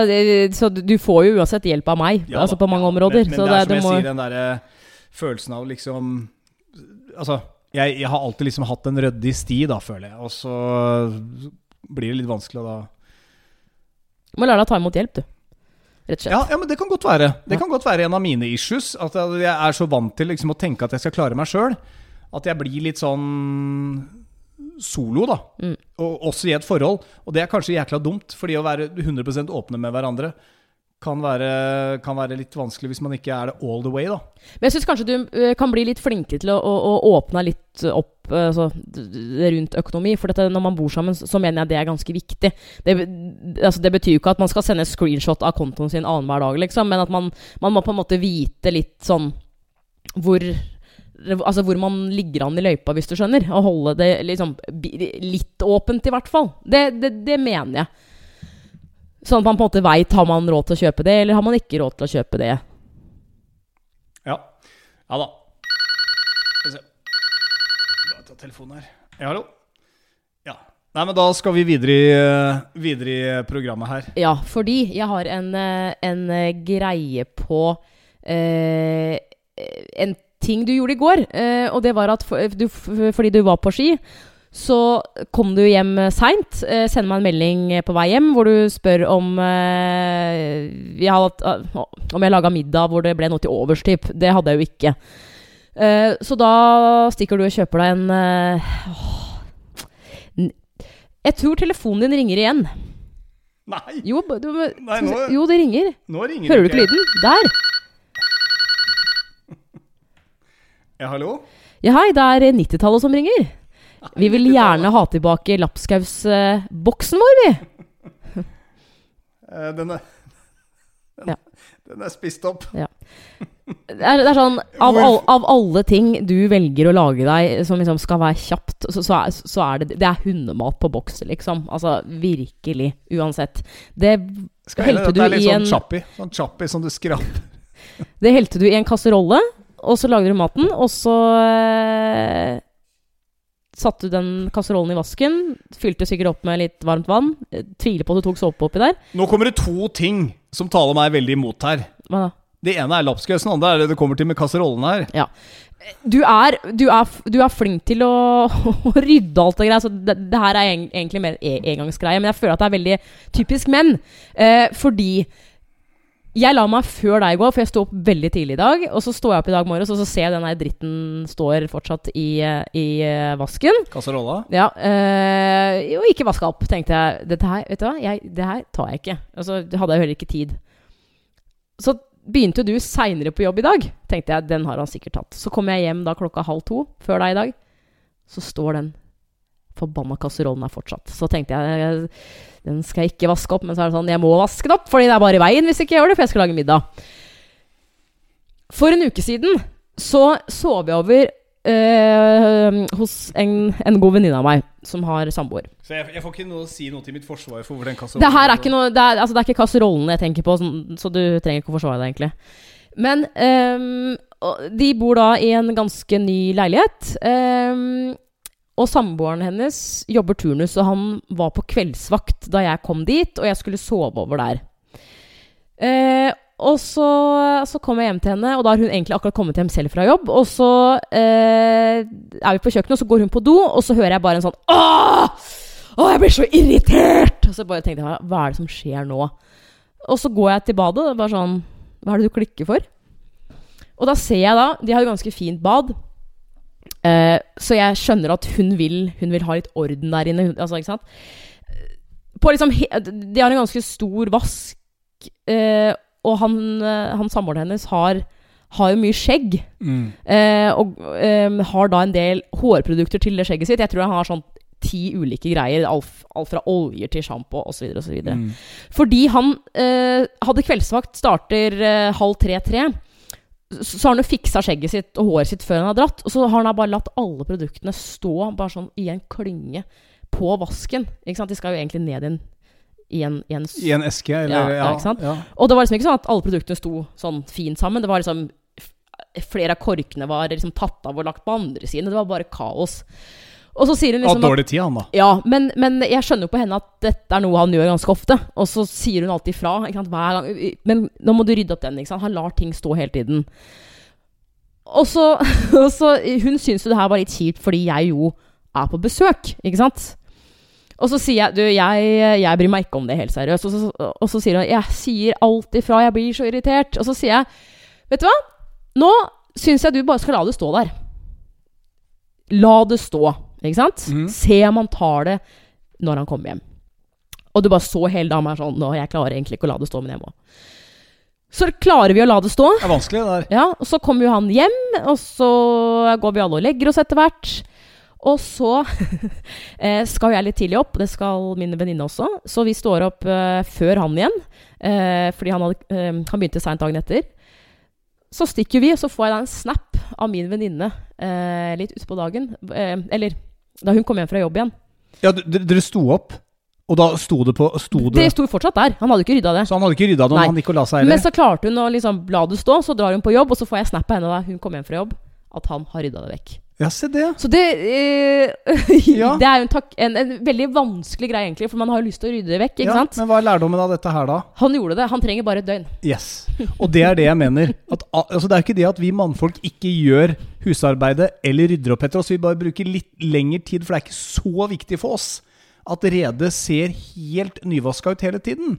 så du du får jo uansett hjelp av meg, ja altså på mange ja, områder. Men, men så det er som jeg må sier, den derre følelsen av liksom Altså, jeg, jeg har alltid liksom hatt en ryddig sti, da, føler jeg. Og så blir det litt vanskelig å da må lære deg å ta imot hjelp, du. Rett og. Ja, ja, men det kan godt være. Det Ja. kan godt være en av mine issues. At jeg er så vant til liksom å tenke at jeg skal klare meg sjøl. At jeg blir litt sånn solo, da. Mm. Og også i et forhold. Og det er kanskje jækla dumt, fordi å være 100 åpne med hverandre kan være, kan være litt vanskelig hvis man ikke er det all the way, da. Men jeg syns kanskje du eh, kan bli litt flinkere til å, å, å åpne litt opp eh, altså, rundt økonomi. For dette, når man bor sammen, så mener jeg det er ganske viktig. Det, altså, det betyr jo ikke at man skal sende screenshot av kontoen sin annenhver dag, liksom, men at man, man må på en måte vite litt sånn hvor Altså hvor man ligger an i løypa, hvis du skjønner. Og holde det liksom litt åpent, i hvert fall. Det, det, det mener jeg. Sånn at man på en måte veit har man råd til å kjøpe det, eller har man ikke råd til å kjøpe det. Ja. Ja da. Skal vi se. Bare ta telefonen her. Ja, hallo? Ja. Nei, men da skal vi videre i, eh, videre i programmet her. Ja, fordi jeg har en, eh, en eh, greie på eh, en ting du gjorde i går. Eh, og det var at for, du, fordi du var på ski, så kom du hjem seint. Eh, sender meg en melding på vei hjem hvor du spør om eh, jeg hadde, eh, Om jeg laga middag hvor det ble noe til overs, typ. Det hadde jeg jo ikke. Eh, så da stikker du og kjøper deg en eh, åh, Jeg tror telefonen din ringer igjen. Nei! Jo, du, Nei, nå- jo, det ringer. Ringer Hører du ikke lyden? Der. Ja, hallo? Ja, hei, det er 90-tallet som ringer. Vi vil gjerne ha tilbake lapskausboksen vår, vi. Eh, Den er den, Ja. den er spist opp. Det er, det er sånn av, all, av alle ting du velger å lage deg som liksom skal være kjapt, så, så, er, så er det Det er hundemat på boks, liksom. Altså virkelig. Uansett. Det Skal jeg- i en Det er litt sånn chappi. Sånn chappi som du skraper. Det helte du i en kasserolle, og så lagde du maten, og så eh, satte du den kasserollen i vasken, fylte sikkert opp med litt varmt vann. Eh, Tviler på at du tok såpe oppi der. Nå kommer det to ting som taler meg veldig imot her. Hva da? Det ene er lapskaus, det andre er det det kommer til med kasserollen her. Du er, du er, du er flink til å, å rydde alt det greia, så det, det her er egentlig mer e engangsgreie. Men jeg føler at det er veldig typisk menn. Eh, fordi jeg la meg før deg i går, for jeg sto opp veldig tidlig i dag. Og så står jeg opp i dag morges, og så ser jeg den der dritten står fortsatt i, eh, i eh, vasken. Kasserolla? Ja, øh, og ikke vaska opp, tenkte jeg. Dette her, vet du hva, jeg, det her tar jeg ikke. Og så hadde jeg jo heller ikke tid. Så begynte du seinere på jobb i dag. Tenkte jeg, den har han sikkert tatt. Så kom jeg hjem da klokka halv to, før deg i dag. Så står den forbanna kasserollen er fortsatt. Så tenkte jeg, den skal jeg ikke vaske opp. Men så er det sånn, jeg må vaske den opp, fordi det er bare i veien hvis jeg ikke gjør det, for jeg skal lage middag. For en uke siden så sov jeg over øh, hos en, en god venninne av meg som har samboer. Så jeg, jeg får ikke noe å si noe til mitt forsvar for hvor den kasserollen Det er ikke noe Det er, altså, det er ikke kasserollen jeg tenker på, sånn- så du trenger ikke å forsvare deg, egentlig. Men øh, de bor da i en ganske ny leilighet. ehm, og samboeren hennes jobber turnus, og han var på kveldsvakt da jeg kom dit, og jeg skulle sove over der. Eh, og så, så kom jeg hjem til henne, og da har hun egentlig akkurat kommet hjem selv fra jobb. Og så eh, er vi på kjøkkenet, og så går hun på do, og så hører jeg bare en sånn Åh! Åh, jeg blir så irritert! Og så bare tenkte jeg, hva er det som skjer nå? Og så går jeg til badet, og bare sånn Hva er det du klikker for? Og da ser jeg da De har jo ganske fint bad. Eh, så jeg skjønner at hun vil, hun vil ha litt orden der inne. hun- Altså, ikke sant? på liksom De har en ganske stor vask, eh, og han, eh, han samboeren hennes har, har jo mye skjegg. Mm. Eh, og eh, har da en del hårprodukter til det skjegget sitt. Jeg tror han har sånn ti ulike greier. Alt, alt fra oljer til sjampo osv. osv. Mm. Fordi han eh, hadde kveldsvakt, starter eh, halv tre-tre. Så har han jo fiksa skjegget sitt og håret sitt før han har dratt. Og så har han bare latt alle produktene stå bare sånn i en klynge på vasken. Ikke sant? De skal jo egentlig ned i en, i en, i en I en eske, eller Ja, ja, ikke sant? Ja. Og det var liksom ikke sånn at alle produktene sto sånn fint sammen. Det var liksom Flere av korkene var liksom tatt av og lagt på andre siden. Det var bare kaos. Og så sier hun liksom dårlig tid, han da. Ja, men, men jeg skjønner jo på henne at dette er noe han gjør ganske ofte. Og så sier hun alltid fra. Ikke sant, hver gang. Men nå må du rydde opp den. Ikke sant? Han lar ting stå hele tiden. Og så, og så Hun syns jo det her var litt kjipt fordi jeg jo er på besøk, ikke sant? Og så sier jeg Du, jeg, jeg bryr meg ikke om det helt seriøst. Og så, og så sier hun Jeg sier alltid fra. jeg blir så irritert. Og så sier jeg Vet du hva? Nå syns jeg du bare skal la det stå der. La det stå, ikke sant? Mm. Se om han tar det når han kommer hjem. Og du bare så hele dama her sånn Nå, jeg klarer egentlig ikke å la det stå, men jeg må. Så klarer vi å la det stå. Det er vanskelig, det der. Ja, og så kommer jo han hjem, og så går vi alle og legger oss etter hvert. Og så eh, skal jeg litt tidlig opp, det skal min venninne også. Så vi står opp eh, før han igjen, eh, fordi han, hadde, eh, han begynte seint dagen etter. Så stikker vi, og så får jeg da en snap av min venninne eh, litt utpå dagen. Eller da hun kom hjem fra jobb igjen. Ja, dere sto opp, og da sto det på sto Det det, sto fortsatt der. Han hadde ikke rydda det. Så han hadde ikke rydda det, Nei. han gikk og la seg Men så klarte hun å liksom la det stå, så drar hun på jobb, og så får jeg snap av henne da hun kom hjem fra jobb, at han har rydda det vekk. Ja, se det. Så det eh, Ja. Det er jo en, takk, en, en veldig vanskelig greie, egentlig, for man har jo lyst til å rydde det vekk. ikke Ja, sant? men hva er lærdommen av dette her, da? Han gjorde det. Han trenger bare et døgn. Yes. Og det er det jeg mener. At, altså, det er ikke det at vi mannfolk ikke gjør husarbeidet eller rydder opp etter oss. Vi bare bruker litt lengre tid, for det er ikke så viktig for oss at redet ser helt nyvaska ut hele tiden.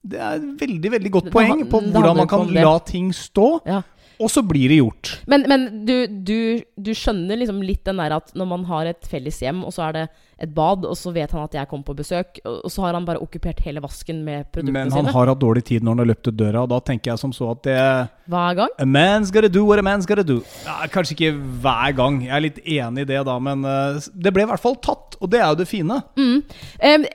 Det er et veldig veldig godt poeng på hvordan man kan la ting stå, Ja. Og så blir det gjort. Men, men du, du, du skjønner liksom litt den der at når man har et felles hjem, og så er det et bad, og så vet han at jeg kommer på besøk, og så har han bare okkupert hele vasken med produktene Men han sine har hatt dårlig tid når han har løpt ut døra, og da tenker jeg som så at det hver gang. A man's gotta do what a man's gotta do. Ja, kanskje ikke hver gang, jeg er litt enig i det da, men eh, det ble i hvert fall tatt, og det er jo det fine. Mm. Eh,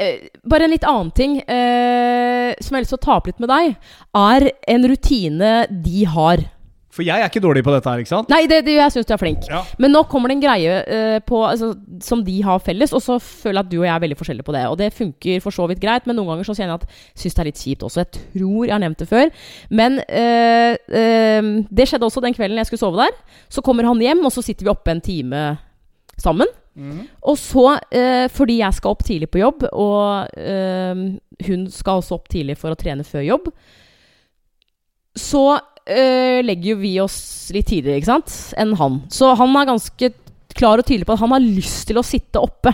bare en litt annen ting eh, som jeg har lyst til å ta opp litt med deg, er en rutine de har. For jeg er ikke dårlig på dette her, ikke sant? Nei, det, det, jeg syns du er flink. Ja. Men nå kommer det en greie uh, på, altså, som de har felles, og så føler jeg at du og jeg er veldig forskjellige på det. Og det funker for så vidt greit, men noen ganger så kjenner jeg at syns det er litt kjipt også. Jeg tror jeg har nevnt det før. Men uh, uh, det skjedde også den kvelden jeg skulle sove der. Så kommer han hjem, og så sitter vi oppe en time sammen. Og så, eh, fordi jeg skal opp tidlig på jobb, og eh, hun skal også opp tidlig for å trene før jobb, så eh, legger jo vi oss litt tidligere ikke sant, enn han. Så han er ganske klar og tydelig på at han har lyst til å sitte oppe.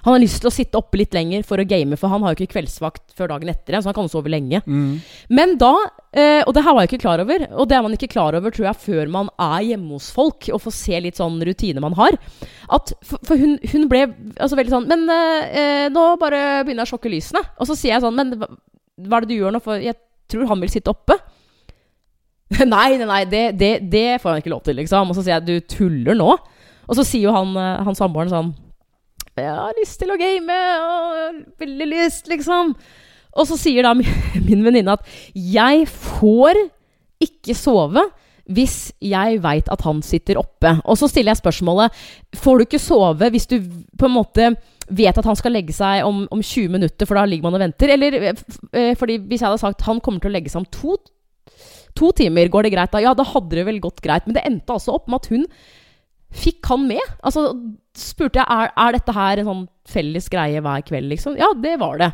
Han har lyst til å sitte oppe litt lenger for å game, for han har jo ikke kveldsvakt før dagen etter. igjen, Så han kan sove lenge. Mm. Men da, eh, og det her var jeg ikke klar over, og det er man ikke klar over tror jeg før man er hjemme hos folk og får se litt sånn rutine man har, at For, for hun, hun ble altså veldig sånn Men eh, nå bare begynner jeg å sjokke lysene. Og så sier jeg sånn Men hva, hva er det du gjør nå? For jeg tror han vil sitte oppe. nei, nei, nei, det, det, det får han ikke lov til, liksom. Og så sier jeg du tuller nå? Og så sier jo han, eh, han samboeren sånn Jeg har lyst til å game, og veldig lyst, liksom. Og så sier da min, min venninne at jeg får ikke sove hvis jeg veit at han sitter oppe. Og så stiller jeg spørsmålet Får du ikke sove hvis du på en måte vet at han skal legge seg om, om 20 minutter, for da ligger man og venter? Eller eh, eh, fordi hvis jeg hadde sagt han kommer til å legge seg om to, to timer, går det greit da? Ja, da hadde det vel gått greit. Men det endte altså opp med at hun fikk han med. Altså spurte jeg er, er dette her en sånn felles greie hver kveld, liksom. Ja, det var det.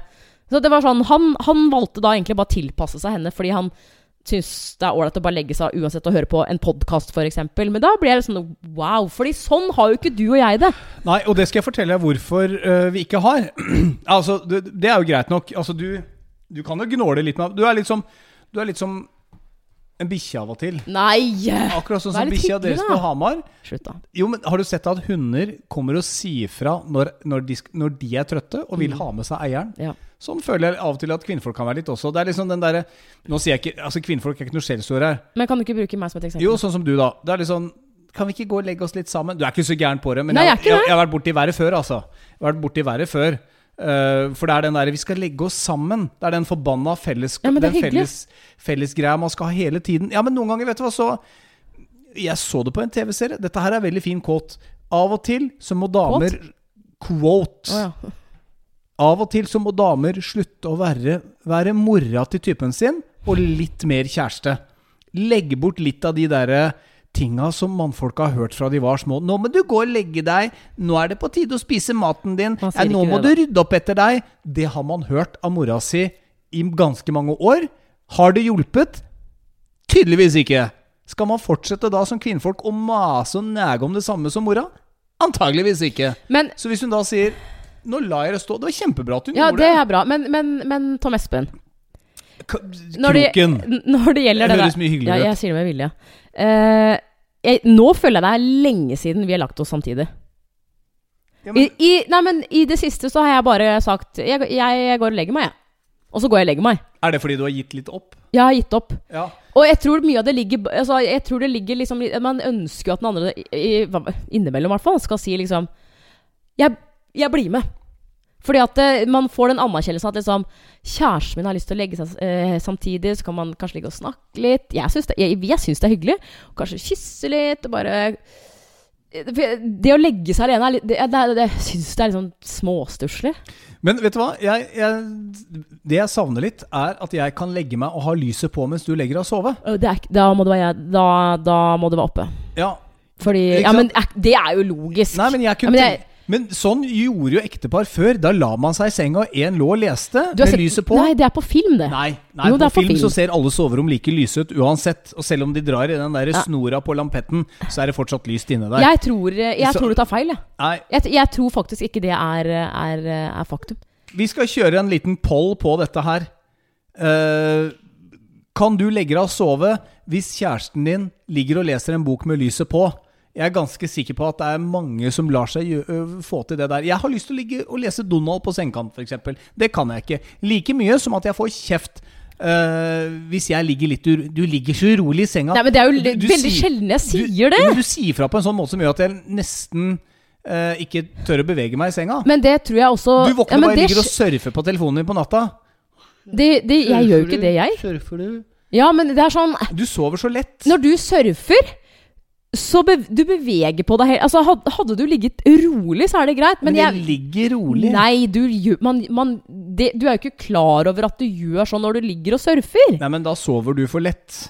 Så det var sånn, han, han valgte da egentlig bare å tilpasse seg henne, fordi han syns det er ålreit å bare legge seg uansett å høre på en podkast, f.eks. Men da blir jeg liksom, wow, fordi sånn har jo ikke du og jeg det. Nei, og det skal jeg fortelle deg hvorfor uh, vi ikke har. altså, det, det er jo greit nok. Altså, du, du kan jo gnåle litt med Du er litt som Du er litt som En bikkje av og til. Nei! Akkurat sånn som bikkja deres på Hamar. Slutt, da. Jo, men Har du sett at hunder kommer og sier fra når, når, de, når de er trøtte og vil ha med seg eieren? Ja. Sånn føler jeg av og til at kvinnfolk kan være litt også. Det er liksom den der, Nå sier jeg ikke Altså, kvinnfolk er ikke noe skjellsord her. Men kan du ikke bruke meg som et eksempel? Jo, sånn som du, da. Det er litt sånn Kan vi ikke gå og legge oss litt sammen? Du er ikke så gæren på det, men Nei, jeg, jeg jeg, jeg har vært borti verre før, altså. Jeg har vært borti verre før. Eh, for det er den derre Vi skal legge oss sammen. Det er den forbanna felles, Ja, den felles, fellesgreia man skal ha hele tiden. Ja, men noen ganger, vet du hva, så Jeg så det på en TV-serie. Dette her er veldig fin kåt. Av og til så må damer Quote. Oh, ja. Av og til så må damer slutte å være, være mora til typen sin, og litt mer kjæreste. Legge bort litt av de derre tinga som mannfolka har hørt fra de var små. 'Nå må du gå og legge deg. Nå er det på tide å spise maten din.' Ja, 'Nå må det, du rydde opp etter deg.' Det har man hørt av mora si i ganske mange år. Har det hjulpet? Tydeligvis ikke. Skal man fortsette da som kvinnfolk å mase og nege om det samme som mora? Antageligvis ikke. Men Så hvis hun da sier Nå lar jeg det stå. Det var kjempebra at hun Ja, gjorde det Ja, det er bra. Men, men, men Tom Espen K- når det, Kroken. når det gjelder Det det høres mye hyggeligere ja. Jeg sier det med vilje. Eh, jeg, nå føler jeg det er lenge siden vi har lagt oss samtidig. Ja, I, men, i, nei, men I det siste så har jeg bare sagt Jeg, jeg, jeg går og legger meg, jeg. Og så går jeg og legger meg. er det fordi du har gitt litt opp? Jeg har gitt opp. Ja. Og jeg tror mye av det ligger altså, Jeg tror det ligger liksom Man ønsker jo at den andre, i, i, innimellom i hvert fall, skal si liksom Jeg, jeg blir med. Fordi at det, man får den anerkjennelsen at liksom Kjæresten min har lyst til å legge seg eh, samtidig, så kan man kanskje ligge og snakke litt. Jeg syns det, jeg, jeg syns det er hyggelig. Og kanskje kysse litt, og bare Det å legge seg alene er litt Det, det, det, jeg syns det er litt sånn småstusslig. Men vet du hva? Jeg, jeg, det jeg savner litt, er at jeg kan legge meg og ha lyset på mens du legger deg og sove. Det er Da må du være, da, da må det være oppe. Ja. Fordi Ja, men er- det er jo logisk. Nei, men jeg Ja, kunne men tenke- jeg- Men sånn gjorde jo ektepar før. Da la man seg i senga, og én lå og leste med sett- lyset på. Nei, det er på film, det. Nei, nei Jo, det på, er på film, film. så ser alle soverom like lyse ut uansett. Og selv om de drar i den der Ja. snora på lampetten, så er det fortsatt lyst inne der. Jeg tror, jeg Så- tror du tar feil, jeg. Jeg, jeg tror faktisk ikke det er, er, er faktum. Vi skal kjøre en liten poll på dette her. Uh, kan du legge deg og sove hvis kjæresten din ligger og leser en bok med lyset på? Jeg er ganske sikker på at det er mange som lar seg få til det der. Jeg har lyst til å ligge og lese Donald på sengekant, f.eks. Det kan jeg ikke. Like mye som at jeg får kjeft Uh, hvis jeg ligger litt ur Du ligger så urolig i senga. Nei, men Det er jo Du- du veldig sier- sjelden jeg Du- sier det. Men du sier fra på en sånn måte som gjør at jeg nesten uh, ikke tør å bevege meg i senga. Men det tror jeg også Du våkner ja, bare det, ligger og surfer på telefonen din på natta. det, det, Jeg gjør jo ikke det, jeg. Surfer du? Ja, men det er sånn Du sover så lett. Når du surfer, så bev du beveger på deg Altså, hadde du ligget rolig, så er det greit, men, men jeg jeg ligger rolig. Nei, du, man, man, det, du er jo ikke klar over at du gjør sånn når du ligger og surfer. Nei, men da sover du for lett.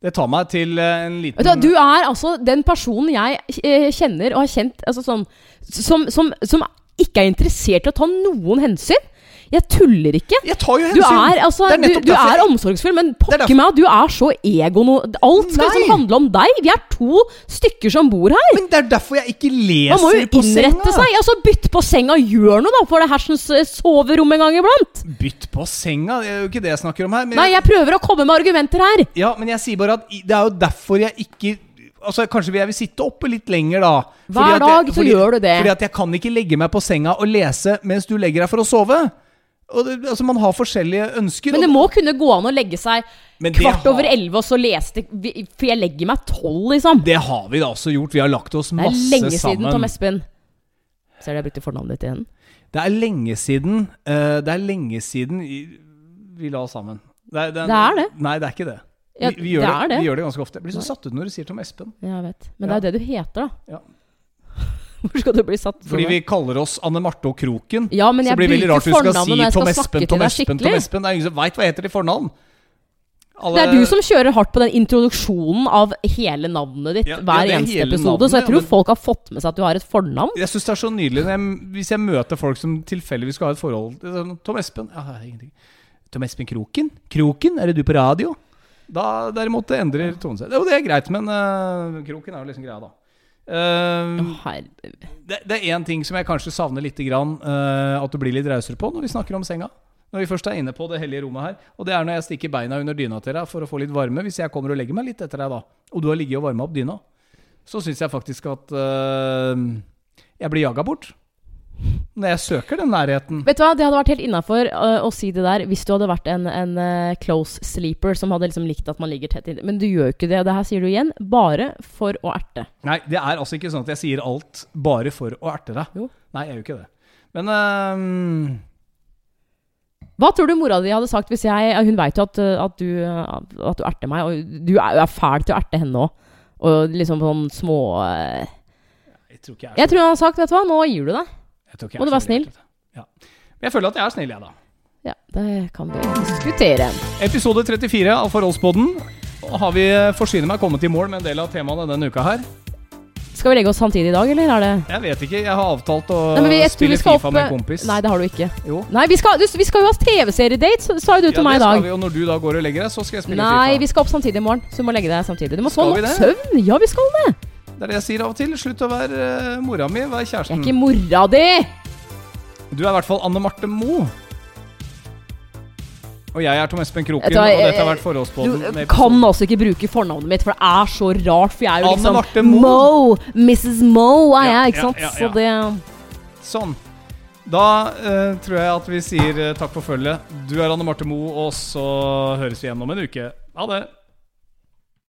Det tar meg til eh, en liten Vet du, du er altså den personen jeg eh, kjenner og har kjent altså sånn, som, som, som ikke er interessert i å ta noen hensyn. Jeg tuller ikke. Jeg tar jo Du hensyn! er, altså, Det er du, nettopp du derfor er omsorgsfull, men er pokker meg du er så ego no Alt skal liksom handle om deg. Vi er to stykker som bor her. Men det er derfor jeg ikke leser på senga. Man må jo innrette senga. seg. Altså Bytt på senga, gjør noe da for det hersens eh, soverom en gang iblant. Bytt på senga, det er jo ikke det jeg snakker om her. Nei, jeg prøver å komme med argumenter her. Ja, men jeg sier bare at det er jo derfor jeg ikke Altså, Kanskje jeg vil sitte oppe litt lenger, da. Hver dag jeg, så gjør du det. Fordi at jeg kan ikke legge meg på senga og lese mens du legger deg for å sove. Det, altså, Man har forskjellige ønsker. Men det må kunne gå an å legge seg kvart har- over elleve og så lese det For jeg legger meg tolv, liksom. Det har vi da også gjort. Vi har lagt oss masse sammen. Det er lenge siden, sammen. Tom Espen. Ser du jeg brukte fornavnet ditt igjen? Det er lenge siden uh, Det er lenge siden vi la oss sammen. Det er det. Det er det. Nei, det er ikke det. Ja, vi, vi, gjør det det, vi gjør det ganske ofte. Jeg blir så satt ut når du sier Tom Espen. Jeg vet. Men det er jo det du heter, da. Ja. Hvor skal du bli satt Fordi vi kaller oss Anne Marte og Kroken. Ja, men så jeg blir det veldig rart hvis du skal si Tom skal Espen, Tom Espen, Tom. Espen. Det er ingen som veit hva heter til fornavn. Alle- Det er du som kjører hardt på den introduksjonen av hele navnet ditt Ja, ja, hver er eneste episode, navnet, så jeg ja, tror men- folk har fått med seg at du har et fornavn. Jeg syns det er så nydelig jeg, hvis jeg møter folk som tilfeldigvis skal ha et forhold sånn, Tom Espen? Ja, ingenting. Tom Espen Kroken? Kroken? Er det du på radio? Da derimot endrer tonen seg. Jo, det er greit, men uh, Kroken er jo liksom greia, da. Uh, det, det er én ting som jeg kanskje savner litt, grann, uh, at du blir litt rausere på når vi snakker om senga. Når vi først er inne på det hellige rommet her. Og det er når jeg stikker beina under dyna til deg for å få litt varme. Hvis jeg kommer og legger meg litt etter deg da, og du har ligget og varma opp dyna, så syns jeg faktisk at uh, jeg blir jaga bort. Når jeg søker den nærheten. Vet du hva, Det hadde vært helt innafor å si det der hvis du hadde vært en, en uh, close sleeper som hadde liksom likt at man ligger tett inntil. Men du gjør jo ikke det. Det her sier du igjen bare for å erte. Nei, det er altså ikke sånn at jeg sier alt bare for å erte deg. Jo. Nei, jeg gjør ikke det. Men øhm, Hva tror du mora di hadde sagt hvis jeg Hun veit jo at, uh, at, du, uh, at du erter meg, og du er, er fæl til å erte henne òg. Og liksom sånn små uh, jeg tror ikke jeg er Jeg tror hun hadde sagt, vet du hva, nå gir du deg. Jeg tror ikke Må du være snill? Ja. Men jeg føler at jeg er snill, jeg, da. Ja, det kan vi diskutere. Episode 34 av Forholdspodden. Har vi eh, forsyne meg kommet i mål med en del av temaene denne uka her? Skal vi legge oss samtidig i dag, eller er det Jeg vet ikke. Jeg har avtalt å Nei, spille Fifa opp- med en kompis. Nei, det har du ikke. Jo. Nei, vi skal, vi skal jo ha TV-seriedate, sa- jo du til ja, meg i dag. Ja, det skal vi, og når du da går og legger deg, så skal jeg spille Nei, Fifa. vi skal opp samtidig i morgen, så du må legge deg samtidig. Du må få nok søvn. Ja, vi skal det. Det er det jeg sier av og til. Slutt å være uh, mora mi, vær Jeg er ikke mora di! Du er i hvert fall Anne Marte Mo. Og jeg er Tom Espen Kroken, og dette har vært Du kan altså ikke bruke fornavnet mitt, for det er så rart. For jeg er jo Anne liksom Mo. Mo. Mrs. Mo er Ja, jeg, ikke ja, sant? ja, Så ja. det Sånn. Da uh, tror jeg at vi sier uh, takk for følget. Du er Anne Marte Mo, og så høres vi igjen om en uke. Ha det.